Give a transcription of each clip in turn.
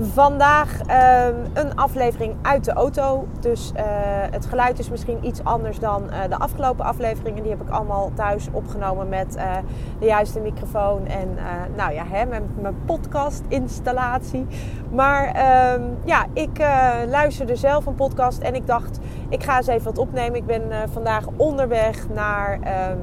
vandaag um, een aflevering uit de auto. Dus uh, het geluid is misschien iets anders dan uh, de afgelopen afleveringen. Die heb ik allemaal thuis opgenomen met uh, de juiste microfoon en nou ja, hè, mijn podcast installatie. Maar um, ja, ik luisterde zelf een podcast en ik dacht, ik ga eens even wat opnemen. Ik ben vandaag onderweg naar... Um,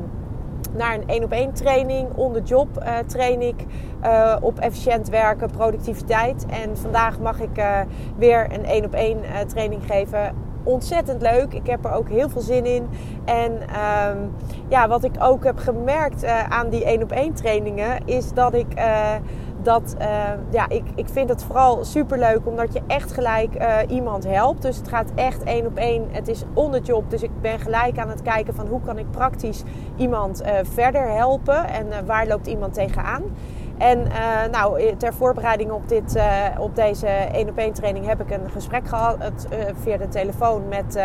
naar een één op één training. On the job train ik uh, op efficiënt werken, productiviteit. En vandaag mag ik uh, weer een één op één training geven. Ontzettend leuk. Ik heb er ook heel veel zin in. En um, ja, wat ik ook heb gemerkt aan die één op één trainingen is dat ik dat ja, ik, ik vind het vooral super leuk omdat je echt gelijk iemand helpt. Dus het gaat echt één op één. Het is on the job. Dus ik ben gelijk aan het kijken van hoe kan ik praktisch iemand verder helpen en waar loopt iemand tegenaan. En uh, nou, ter voorbereiding op, dit, uh, op deze 1 op 1 training heb ik een gesprek gehad uh, via de telefoon met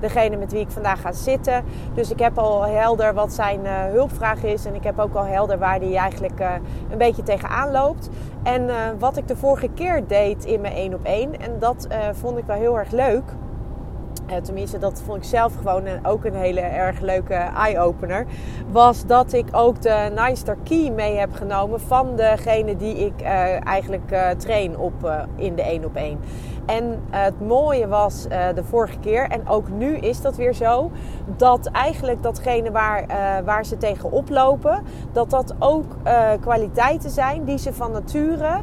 degene met wie ik vandaag ga zitten. Dus ik heb al helder wat zijn hulpvraag is. En ik heb ook al helder waar hij eigenlijk een beetje tegenaan loopt. En wat ik de vorige keer deed in mijn 1 op 1. En dat vond ik wel heel erg leuk. Uh, tenminste, dat vond ik zelf gewoon een, ook een hele erg leuke eye-opener. Was dat ik ook de Nine Star Key mee heb genomen van degene die ik uh, eigenlijk train op, in de 1 op 1. En het mooie was de vorige keer, en ook nu is dat weer zo, dat eigenlijk datgene waar, waar ze tegen oplopen, dat dat ook kwaliteiten zijn die ze van nature.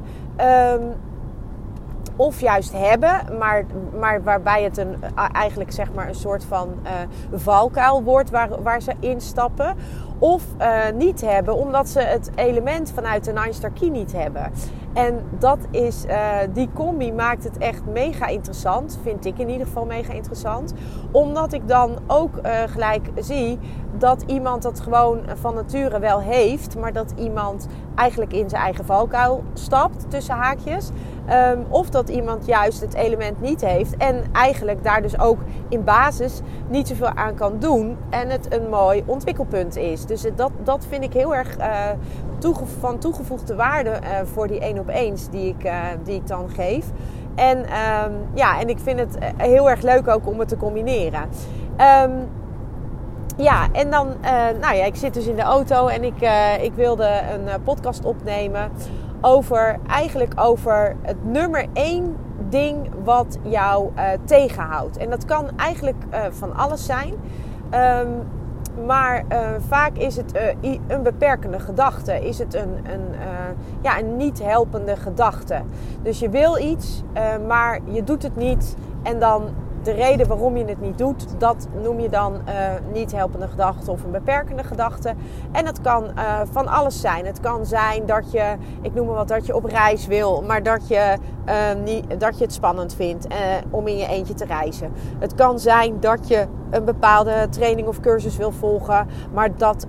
Of juist hebben, maar, maar waarbij het een, eigenlijk zeg maar een soort van uh, valkuil wordt waar, waar ze instappen. Of uh, niet hebben, omdat ze het element vanuit de Nine niet hebben. En dat is, uh, die combi maakt het echt mega interessant. Vind ik in ieder geval mega interessant. Omdat ik dan ook gelijk zie dat iemand dat gewoon van nature wel heeft. Maar dat iemand eigenlijk in zijn eigen valkuil stapt, tussen haakjes. Um, of dat iemand juist het element niet heeft. En eigenlijk daar dus ook in basis niet zoveel aan kan doen. En het een mooi ontwikkelpunt is. Dus dat, dat vind ik heel erg uh, van toegevoegde waarde uh, voor die één op eens die ik, uh, die ik dan geef. En, um, ja, en ik vind het heel erg leuk ook om het te combineren. Um, ja, en dan, nou ja, ik zit dus in de auto en ik, ik wilde een podcast opnemen over eigenlijk over het nummer één ding wat jou tegenhoudt. En dat kan eigenlijk van alles zijn. Um, maar vaak is het een beperkende gedachte. Is het een, een, ja, een niet helpende gedachte. Dus je wil iets, maar je doet het niet. En dan de reden waarom je het niet doet, dat noem je dan uh, niet helpende gedachte of een beperkende gedachte. En het kan uh, van alles zijn. Het kan zijn dat je, ik noem maar wat, dat je op reis wil, maar dat je, uh, niet, dat je het spannend vindt om in je eentje te reizen. Het kan zijn dat je een bepaalde training of cursus wil volgen, maar dat,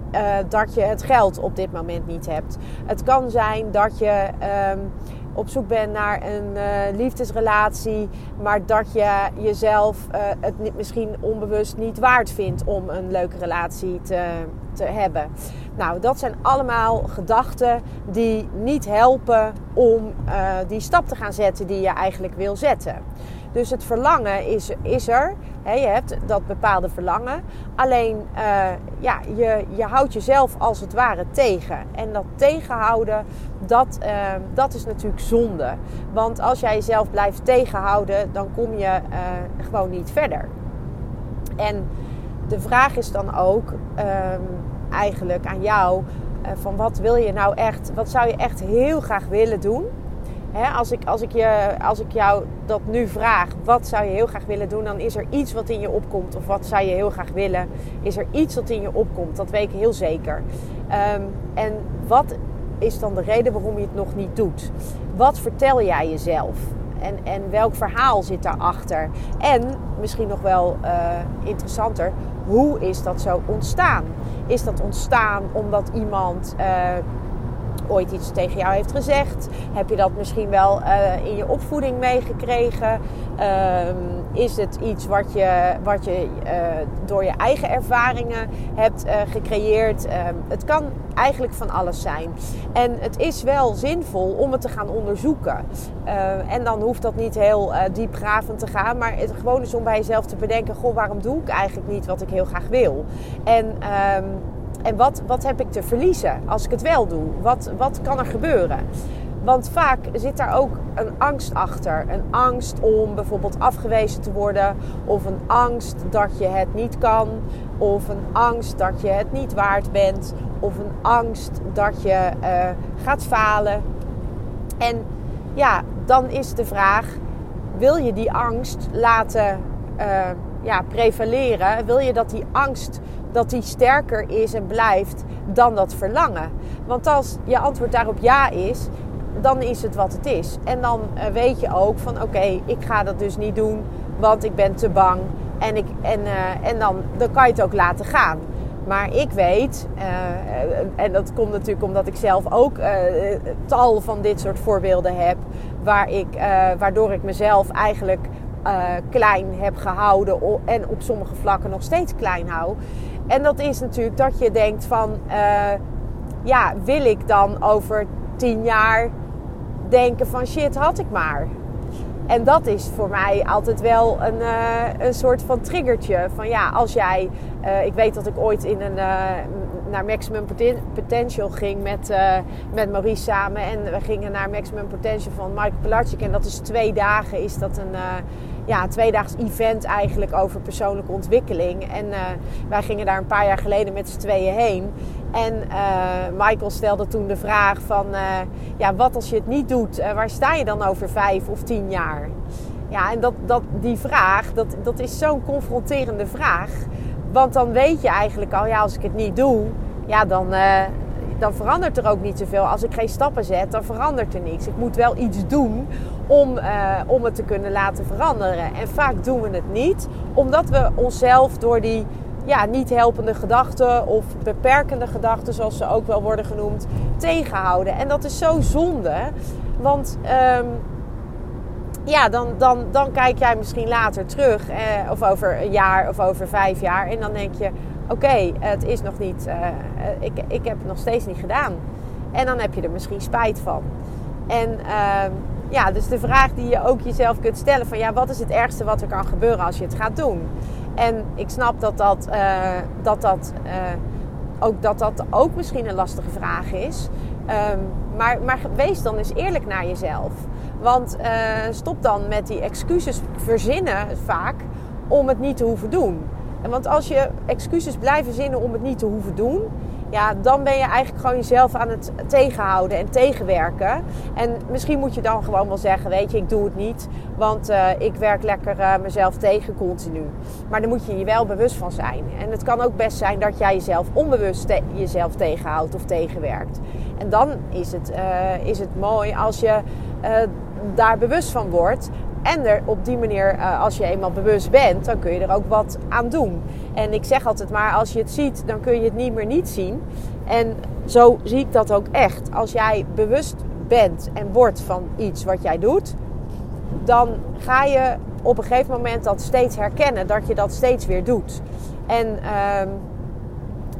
dat je het geld op dit moment niet hebt. Het kan zijn dat je. Um, op zoek bent naar een uh, liefdesrelatie, maar dat je jezelf uh, het misschien onbewust niet waard vindt om een leuke relatie te, te hebben. Nou, dat zijn allemaal gedachten die niet helpen om uh, die stap te gaan zetten die je eigenlijk wil zetten. Dus het verlangen is, is er. Je hebt dat bepaalde verlangen. Alleen uh, ja, je, je houdt jezelf als het ware tegen. En dat tegenhouden, dat, uh, dat is natuurlijk zonde. Want als jij jezelf blijft tegenhouden, dan kom je uh, gewoon niet verder. En de vraag is dan ook um, eigenlijk aan jou: van wat wil je nou echt, wat zou je echt heel graag willen doen? Als, ik, als, ik je, als ik jou dat nu vraag, wat zou je heel graag willen doen, dan is er iets wat in je opkomt. Of wat zou je heel graag willen, is er iets wat in je opkomt. Dat weet ik heel zeker. Ehm, en wat is dan de reden waarom je het nog niet doet? Wat vertel jij jezelf? En, en welk verhaal zit daarachter? En misschien nog wel uh, interessanter, hoe is dat zo ontstaan? Is dat ontstaan omdat iemand uh, ooit iets tegen jou heeft gezegd? Heb je dat misschien wel uh, in je opvoeding meegekregen? Um, is het iets wat je, wat je uh, door je eigen ervaringen hebt uh, gecreëerd? Um, het kan eigenlijk van alles zijn. En het is wel zinvol om het te gaan onderzoeken. en dan hoeft dat niet heel diepgravend te gaan, maar het gewoon is om bij jezelf te bedenken: goh, waarom doe ik eigenlijk niet wat ik heel graag wil? En. En wat, wat heb ik te verliezen als ik het wel doe? Wat, wat kan er gebeuren? Want vaak zit daar ook een angst achter. Een angst om bijvoorbeeld afgewezen te worden. Of een angst dat je het niet kan. Of een angst dat je het niet waard bent. Of een angst dat je uh, gaat falen. En ja, dan is de vraag: wil je die angst laten uh, ja, prevaleren? Wil je dat die angst dat die sterker is en blijft dan dat verlangen? Want als je antwoord daarop ja is, dan is het wat het is. En dan uh, weet je ook van oké, ik ga dat dus niet doen, want ik ben te bang. En, ik, en, uh, en dan, dan kan je het ook laten gaan. Maar ik weet, uh, en dat komt natuurlijk omdat ik zelf ook tal van dit soort voorbeelden heb, waar ik, waardoor ik mezelf eigenlijk klein heb gehouden en op sommige vlakken nog steeds klein hou. En dat is natuurlijk dat je denkt van, ja, wil ik dan over tien jaar denken van shit, had ik maar. En dat is voor mij altijd wel een, uh, een soort van triggertje. Van ja, als jij. Uh, ik weet dat ik ooit in een, naar Maximum Potential ging met, met Maurice samen. En we gingen naar Maximum Potential van Michael Pilarczyk. En dat is twee dagen. Is dat een ja, tweedaags event eigenlijk over persoonlijke ontwikkeling. En wij gingen daar een paar jaar geleden met z'n tweeën heen. En uh, Michael stelde toen de vraag van, uh, ja, wat als je het niet doet? Waar sta je dan over vijf of tien jaar? Ja, en dat, dat, die vraag, dat, dat is zo'n confronterende vraag. Want dan weet je eigenlijk al, ja, als ik het niet doe, ja, dan, dan verandert er ook niet zoveel. Als ik geen stappen zet, dan verandert er niets. Ik moet wel iets doen om, om het te kunnen laten veranderen. En vaak doen we het niet, omdat we onszelf door die ja, niet helpende gedachten of beperkende gedachten, zoals ze ook wel worden genoemd, tegenhouden. En dat is zo zonde, want um, ja, dan, dan, dan kijk jij misschien later terug, eh, of over een jaar of over vijf jaar, en dan denk je: oké, het is nog niet, uh, ik, ik heb het nog steeds niet gedaan. En dan heb je er misschien spijt van. En uh, ja, dus de vraag die je ook jezelf kunt stellen: van ja, wat is het ergste wat er kan gebeuren als je het gaat doen? En ik snap dat dat, uh, dat, dat, uh, ook, dat dat ook misschien een lastige vraag is. Um, maar, maar wees dan eens eerlijk naar jezelf. Want stop dan met die excuses verzinnen vaak om het niet te hoeven doen. En want als je excuses blijft verzinnen om het niet te hoeven doen, ja, dan ben je eigenlijk gewoon jezelf aan het tegenhouden en tegenwerken. En misschien moet je dan gewoon wel zeggen, weet je, ik doe het niet, want uh, ik werk lekker uh, mezelf tegen continu. Maar dan moet je je wel bewust van zijn. En het kan ook best zijn dat jij jezelf onbewust jezelf tegenhoudt of tegenwerkt. En dan is het, uh, is het mooi als je daar bewust van wordt. En er op die manier, als je eenmaal bewust bent, dan kun je er ook wat aan doen. En ik zeg altijd maar, als je het ziet, dan kun je het niet meer niet zien. En zo zie ik dat ook echt. Als jij bewust bent en wordt van iets wat jij doet, dan ga je op een gegeven moment dat steeds herkennen, dat je dat steeds weer doet. En uh,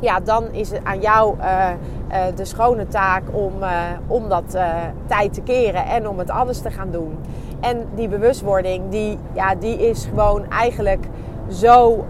ja, dan is het aan jou uh, uh, de schone taak om, om dat tijd te keren en om het anders te gaan doen. En die bewustwording, die, ja, die is gewoon eigenlijk zo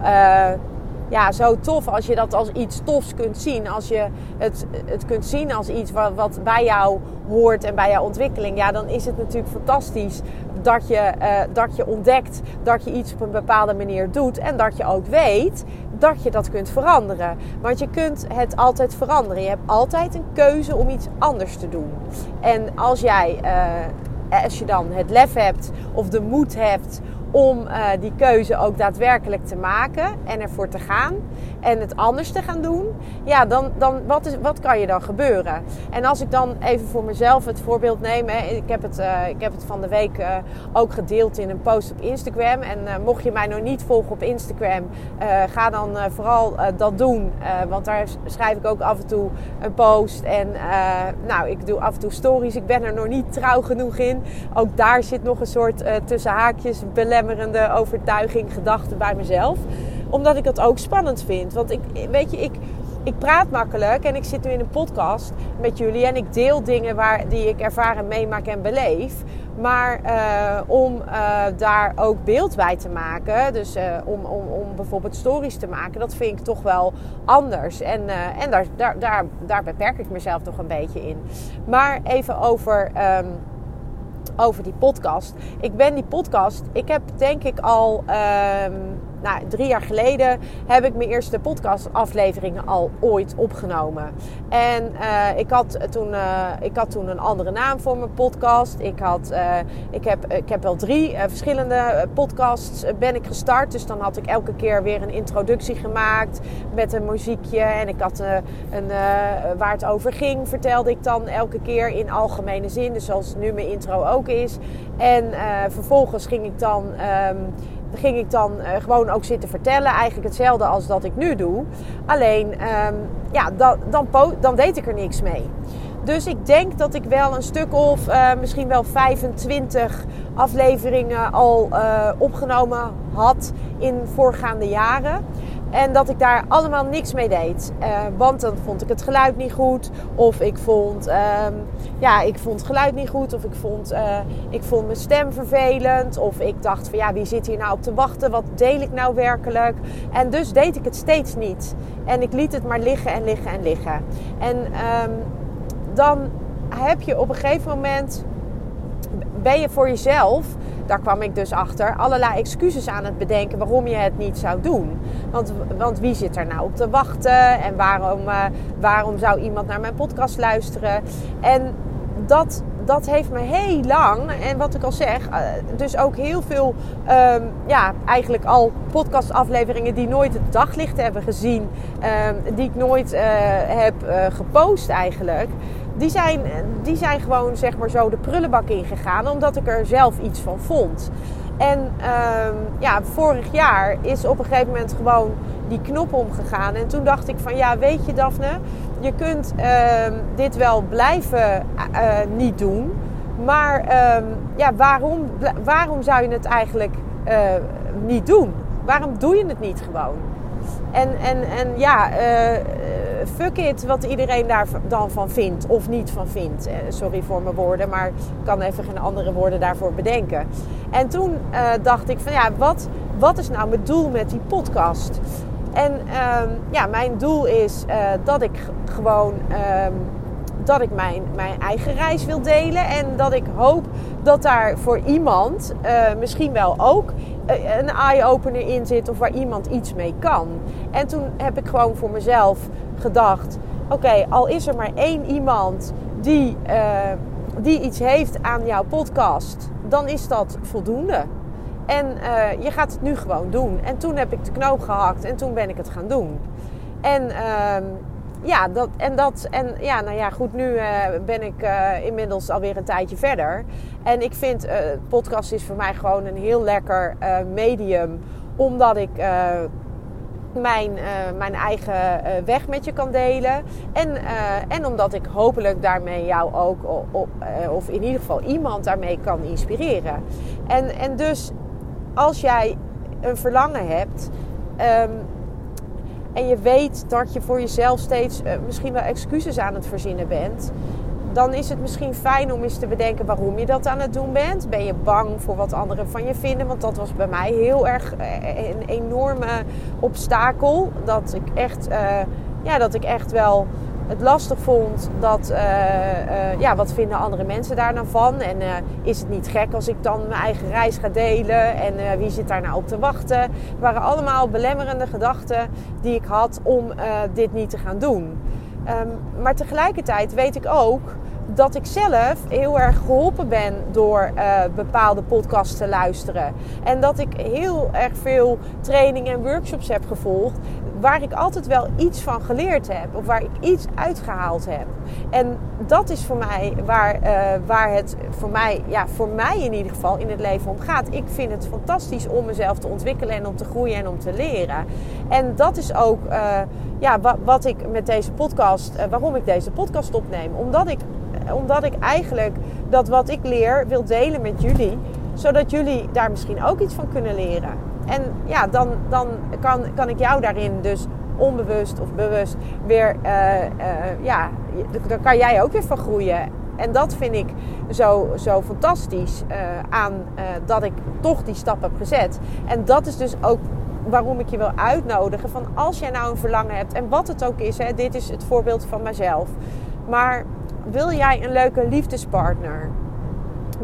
ja, zo tof als je dat als iets tofs kunt zien. Als je het, het kunt zien als iets wat, bij jou hoort en bij jouw ontwikkeling. Ja, dan is het natuurlijk fantastisch dat je, uh, dat je ontdekt dat je iets op een bepaalde manier doet. En dat je ook weet dat je dat kunt veranderen. Want je kunt het altijd veranderen. Je hebt altijd een keuze om iets anders te doen. En als jij... Uh, als je dan het lef hebt of de moed hebt om uh, die keuze ook daadwerkelijk te maken en ervoor te gaan en het anders te gaan doen, ja, dan, dan wat, is, wat kan je dan gebeuren? En als ik dan even voor mezelf het voorbeeld neem, hè, ik, heb het, uh, ik heb het van de week uh, ook gedeeld in een post op Instagram. En mocht je mij nog niet volgen op Instagram, ga dan vooral dat doen, want daar schrijf ik ook af en toe een post en nou, ik doe af en toe stories. Ik ben er nog niet trouw genoeg in. Ook daar zit nog een soort tussen haakjes belemmerende overtuiging, gedachte bij mezelf omdat ik het ook spannend vind. Want ik, weet je, ik, ik praat makkelijk en ik zit nu in een podcast met jullie en ik deel dingen waar, die ik ervaren, meemaak en beleef. Maar uh, om uh, daar ook beeld bij te maken, dus uh, om, om, om bijvoorbeeld stories te maken, dat vind ik toch wel anders. En, en daar, daar, daar, daar beperk ik mezelf toch een beetje in. Maar even over. Um, over die podcast. Ik ben die podcast, ik heb denk ik al um, nou, drie jaar geleden heb ik mijn eerste podcastafleveringen al ooit opgenomen. En uh, ik, had toen, uh, ik had toen een andere naam voor mijn podcast. Ik, had, uh, ik, heb, ik heb wel drie verschillende podcasts ben ik gestart. Dus dan had ik elke keer weer een introductie gemaakt met een muziekje. En ik had een, waar het over ging, vertelde ik dan elke keer in algemene zin. Dus zoals nu mijn intro ook is. En vervolgens ging ik dan... Um, ging ik dan uh, gewoon ook zitten vertellen. Eigenlijk hetzelfde als dat ik nu doe. Alleen, um, ja, dan, dan, dan deed ik er niks mee. Dus ik denk dat ik wel een stuk of uh, misschien wel 25 afleveringen al uh, opgenomen had in voorgaande jaren. En dat ik daar allemaal niks mee deed. Uh, want dan vond ik het geluid niet goed. Of ik vond, uh, ja, ik vond het geluid niet goed. Of ik vond, uh, ik vond mijn stem vervelend. Of ik dacht van ja, wie zit hier nou op te wachten? Wat deel ik nou werkelijk? En dus deed ik het steeds niet. En ik liet het maar liggen en liggen en liggen. En um, dan heb je op een gegeven moment ben je voor jezelf daar kwam ik dus achter, allerlei excuses aan het bedenken waarom je het niet zou doen. Want, want wie zit er nou op te wachten en waarom, uh, waarom zou iemand naar mijn podcast luisteren? En dat, dat heeft me heel lang, en wat ik al zeg, uh, dus ook heel veel, um, ja, eigenlijk al podcastafleveringen die nooit het daglicht hebben gezien, um, die ik nooit uh, heb gepost eigenlijk die zijn, die zijn gewoon zeg maar zo de prullenbak ingegaan. Omdat ik er zelf iets van vond. En um, ja, vorig jaar is op een gegeven moment gewoon die knop omgegaan. En toen dacht ik van ja, weet je Daphne, je kunt um, dit wel blijven uh, niet doen. Maar um, ja, waarom, waarom zou je het eigenlijk uh, niet doen? Waarom doe je het niet gewoon? En, en, en ja, fuck it wat iedereen daar dan van vindt of niet van vindt. Eh, sorry voor mijn woorden, maar ik kan even geen andere woorden daarvoor bedenken. En toen uh, dacht ik van ja, wat, wat is nou mijn doel met die podcast? En uh, ja, mijn doel is uh, dat ik gewoon ehm, dat ik mijn, mijn eigen reis wil delen. En dat ik hoop dat daar voor iemand misschien wel ook een eye-opener in zit. Of waar iemand iets mee kan. En toen heb ik gewoon voor mezelf gedacht: oké, al is er maar één iemand die, uh, die iets heeft aan jouw podcast, dan is dat voldoende. En uh, je gaat het nu gewoon doen. En toen heb ik de knoop gehakt en toen ben ik het gaan doen. En uh, ja, dat, en dat, en ja, nou ja, goed, nu uh, ben ik inmiddels alweer een tijdje verder. En ik vind, podcast is voor mij gewoon een heel lekker medium, omdat ik mijn, uh, mijn eigen uh, weg met je kan delen. En, uh, en omdat ik hopelijk daarmee jou ook, op, of in ieder geval iemand daarmee kan inspireren. En, en dus als jij een verlangen hebt. Um, en je weet dat je voor jezelf steeds misschien wel excuses aan het verzinnen bent dan is het misschien fijn om eens te bedenken waarom je dat aan het doen bent. Ben je bang voor wat anderen van je vinden? Want dat was bij mij heel erg eh, een enorme obstakel. Dat ik echt, uh, ja, dat ik echt wel het lastig vond dat, uh, ja, wat vinden andere mensen daar dan van? En is het niet gek als ik dan mijn eigen reis ga delen? En wie zit daar nou op te wachten? Het waren allemaal belemmerende gedachten die ik had om dit niet te gaan doen. Um, maar tegelijkertijd weet ik ook dat ik zelf heel erg geholpen ben door uh, bepaalde podcasts te luisteren. En dat ik heel erg veel trainingen en workshops heb gevolgd. Waar ik altijd wel iets van geleerd heb. Of waar ik iets uitgehaald heb. En dat is voor mij waar, uh, waar het voor mij, ja, voor mij in ieder geval in het leven om gaat. Ik vind het fantastisch om mezelf te ontwikkelen en om te groeien en om te leren. En dat is ook uh, ja, wat, wat, ik met deze podcast, waarom ik deze podcast opneem. Omdat ik omdat ik eigenlijk dat wat ik leer wil delen met jullie. Zodat jullie daar misschien ook iets van kunnen leren. En ja, dan, dan kan, kan ik jou daarin dus onbewust of bewust weer, uh, uh, ja, dan kan jij ook weer van groeien. En dat vind ik zo, zo fantastisch uh, aan dat ik toch die stap heb gezet. En dat is dus ook waarom ik je wil uitnodigen. Van als jij nou een verlangen hebt, en wat het ook is, hè, dit is het voorbeeld van mezelf. Maar wil jij een leuke liefdespartner?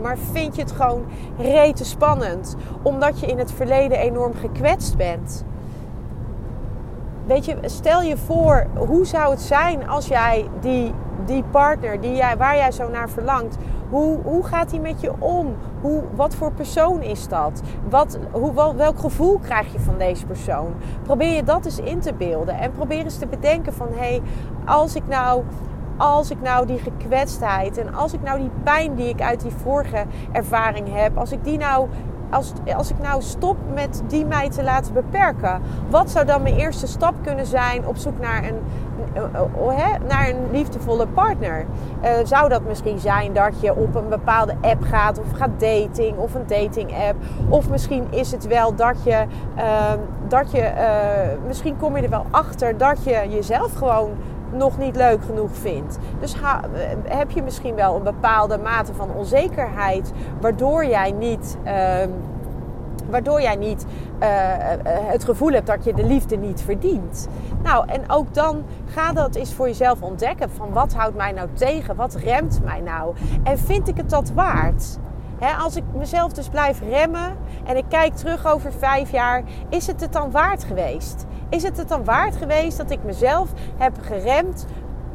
Maar vind je het gewoon rete spannend omdat je in het verleden enorm gekwetst bent? Weet je, stel je voor, hoe zou het zijn als jij die, die partner die jij, waar jij zo naar verlangt, hoe, hoe gaat hij met je om? Hoe, wat voor persoon is dat? Wat, hoe, welk gevoel krijg je van deze persoon? Probeer je dat eens in te beelden en probeer eens te bedenken van hé, hey, als ik nou als ik nou die gekwetstheid en als ik nou die pijn die ik uit die vorige ervaring heb, als ik die nou als, als ik nou stop met die mij te laten beperken, wat zou dan mijn eerste stap kunnen zijn op zoek naar een, naar een liefdevolle partner? Uh, zou dat misschien zijn dat je op een bepaalde app gaat of gaat dating of een dating app? Of misschien is het wel dat je, uh, dat je misschien kom je er wel achter dat je jezelf gewoon nog niet leuk genoeg vindt. Dus ha, heb je misschien wel een bepaalde mate van onzekerheid, waardoor jij niet. Uh, waardoor jij niet uh, het gevoel hebt dat je de liefde niet verdient. Nou, en ook dan ga dat eens voor jezelf ontdekken. Van wat houdt mij nou tegen? Wat remt mij nou? En vind ik het dat waard? als ik mezelf dus blijf remmen en ik kijk terug over vijf jaar, is het het dan waard geweest? Is het het dan waard geweest dat ik mezelf heb geremd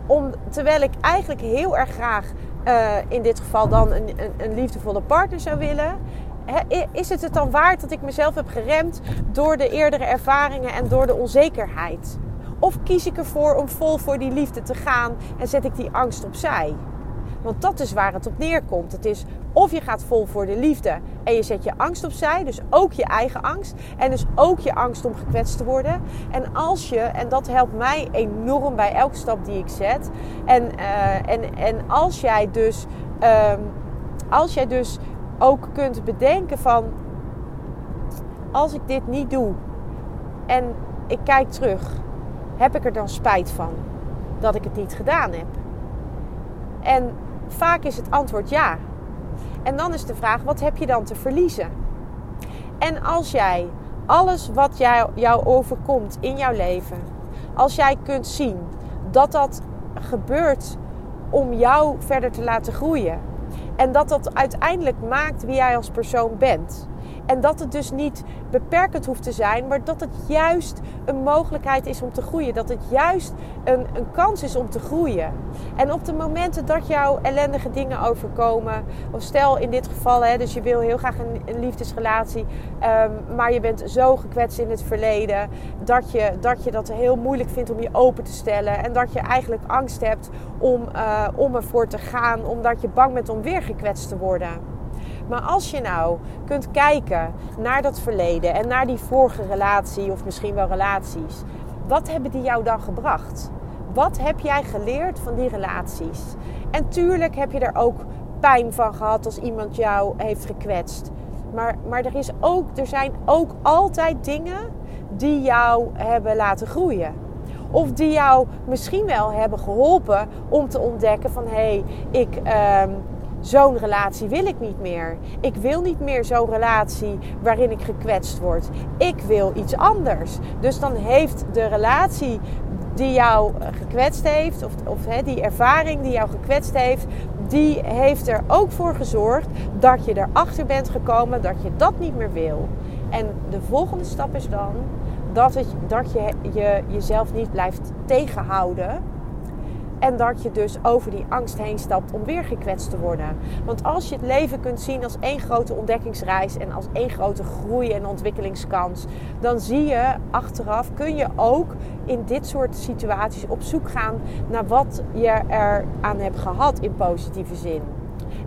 om, terwijl ik eigenlijk heel erg graag uh, in dit geval dan een, een, een liefdevolle partner zou willen? is het het dan waard dat ik mezelf heb geremd door de eerdere ervaringen en door de onzekerheid? Of kies ik ervoor om vol voor die liefde te gaan en zet ik die angst opzij? Want dat is waar het op neerkomt. Het is of je gaat vol voor de liefde en je zet je angst opzij, dus ook je eigen angst. En dus ook je angst om gekwetst te worden. En als je, en dat helpt mij enorm bij elke stap die ik zet. En, uh, en, en als jij dus, um, als jij dus ook kunt bedenken van, als ik dit niet doe en ik kijk terug, heb ik er dan spijt van dat ik het niet gedaan heb? En vaak is het antwoord ja. En dan is de vraag, wat heb je dan te verliezen? En als jij alles wat jou, jou overkomt in jouw leven, als jij kunt zien dat dat gebeurt om jou verder te laten groeien. En dat dat uiteindelijk maakt wie jij als persoon bent. En dat het dus niet beperkend hoeft te zijn, maar dat het juist een mogelijkheid is om te groeien. Dat het juist een, een kans is om te groeien. En op de momenten dat jouw ellendige dingen overkomen, of stel in dit geval, hè, dus je wil heel graag een, liefdesrelatie, um, maar je bent zo gekwetst in het verleden dat je, dat je dat heel moeilijk vindt om je open te stellen. En dat je eigenlijk angst hebt om, uh, om ervoor te gaan, omdat je bang bent om weer gekwetst te worden. Maar als je nou kunt kijken naar dat verleden en naar die vorige relatie of misschien wel relaties, wat hebben die jou dan gebracht? Wat heb jij geleerd van die relaties? En tuurlijk heb je er ook pijn van gehad als iemand jou heeft gekwetst. Maar, maar er, is ook, er zijn ook altijd dingen die jou hebben laten groeien. Of die jou misschien wel hebben geholpen om te ontdekken van hé, hey, ik, uh, zo'n relatie wil ik niet meer. Ik wil niet meer zo'n relatie waarin ik gekwetst word. Ik wil iets anders. Dus dan heeft de relatie die jou gekwetst heeft, of, of die ervaring die jou gekwetst heeft, die heeft er ook voor gezorgd dat je erachter bent gekomen dat je dat niet meer wil. En de volgende stap is dan dat, het, dat je, je jezelf niet blijft tegenhouden En dat je dus over die angst heen stapt om weer gekwetst te worden. Want als je het leven kunt zien als één grote ontdekkingsreis en als één grote groei- en ontwikkelingskans, dan zie je achteraf, kun je ook in dit soort situaties op zoek gaan naar wat je er aan hebt gehad in positieve zin.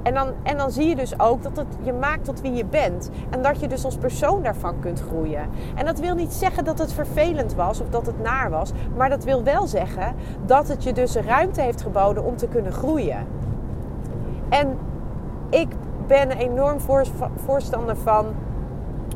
En dan, en dan zie je dus ook dat het je maakt tot wie je bent. En dat je dus als persoon daarvan kunt groeien. En dat wil niet zeggen dat het vervelend was of dat het naar was. Maar dat wil wel zeggen dat het je dus ruimte heeft geboden om te kunnen groeien. En ik ben enorm voorstander van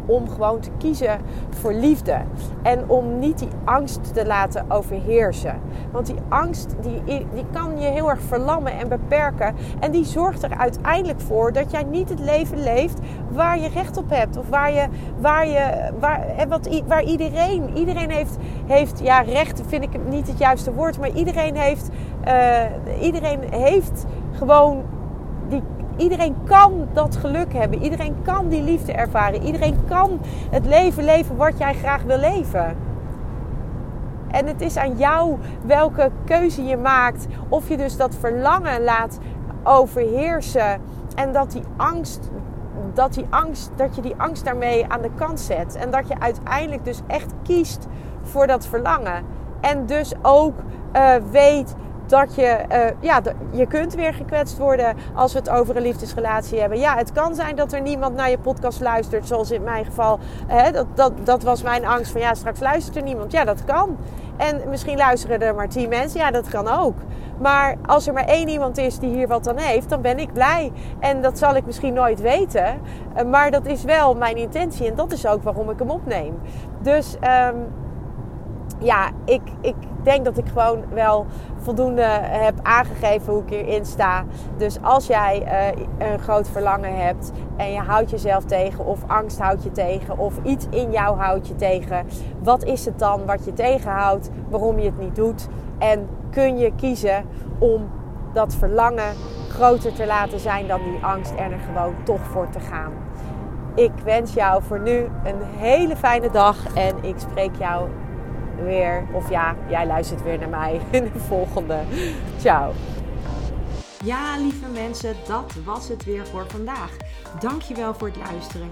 om gewoon te kiezen voor liefde. En om niet die angst te laten overheersen. Want die angst die, die kan je heel erg verlammen en beperken. En die zorgt er uiteindelijk voor dat jij niet het leven leeft waar je recht op hebt. Of waar je, waar je, waar, wat, waar iedereen, iedereen heeft, heeft, ja recht vind ik niet het juiste woord. Maar iedereen heeft, uh, iedereen heeft gewoon Iedereen kan dat geluk hebben. Iedereen kan die liefde ervaren. Iedereen kan het leven leven wat jij graag wil leven. En het is aan jou welke keuze je maakt. Of je dus dat verlangen laat overheersen. En dat die angst, dat, die angst, dat je die angst daarmee aan de kant zet. En dat je uiteindelijk dus echt kiest voor dat verlangen. En dus ook uh, weet dat je, uh, ja, je kunt weer gekwetst worden als we het over een liefdesrelatie hebben. Ja, het kan zijn dat er niemand naar je podcast luistert, zoals in mijn geval. Hè, dat, dat, dat was mijn angst van ja, straks luistert er niemand. Ja, dat kan. En misschien luisteren er maar tien mensen. Ja, dat kan ook. Maar als er maar één iemand is die hier wat aan heeft, dan ben ik blij. En dat zal ik misschien nooit weten. Eh, maar dat is wel mijn intentie. En dat is ook waarom ik hem opneem. Dus um, ja, ik, ik denk dat ik gewoon wel voldoende heb aangegeven hoe ik hierin sta. Dus als jij uh, een groot verlangen hebt en je houdt jezelf tegen, of angst houdt je tegen, of iets in jou houdt je tegen, wat is het dan wat je tegenhoudt, waarom je het niet doet? En kun je kiezen om dat verlangen groter te laten zijn dan die angst en er gewoon toch voor te gaan? Ik wens jou voor nu een hele fijne dag en ik spreek jou weer. Of ja, jij luistert weer naar mij in de volgende. Ciao. Ja, lieve mensen, dat was het weer voor vandaag. Dankjewel voor het luisteren.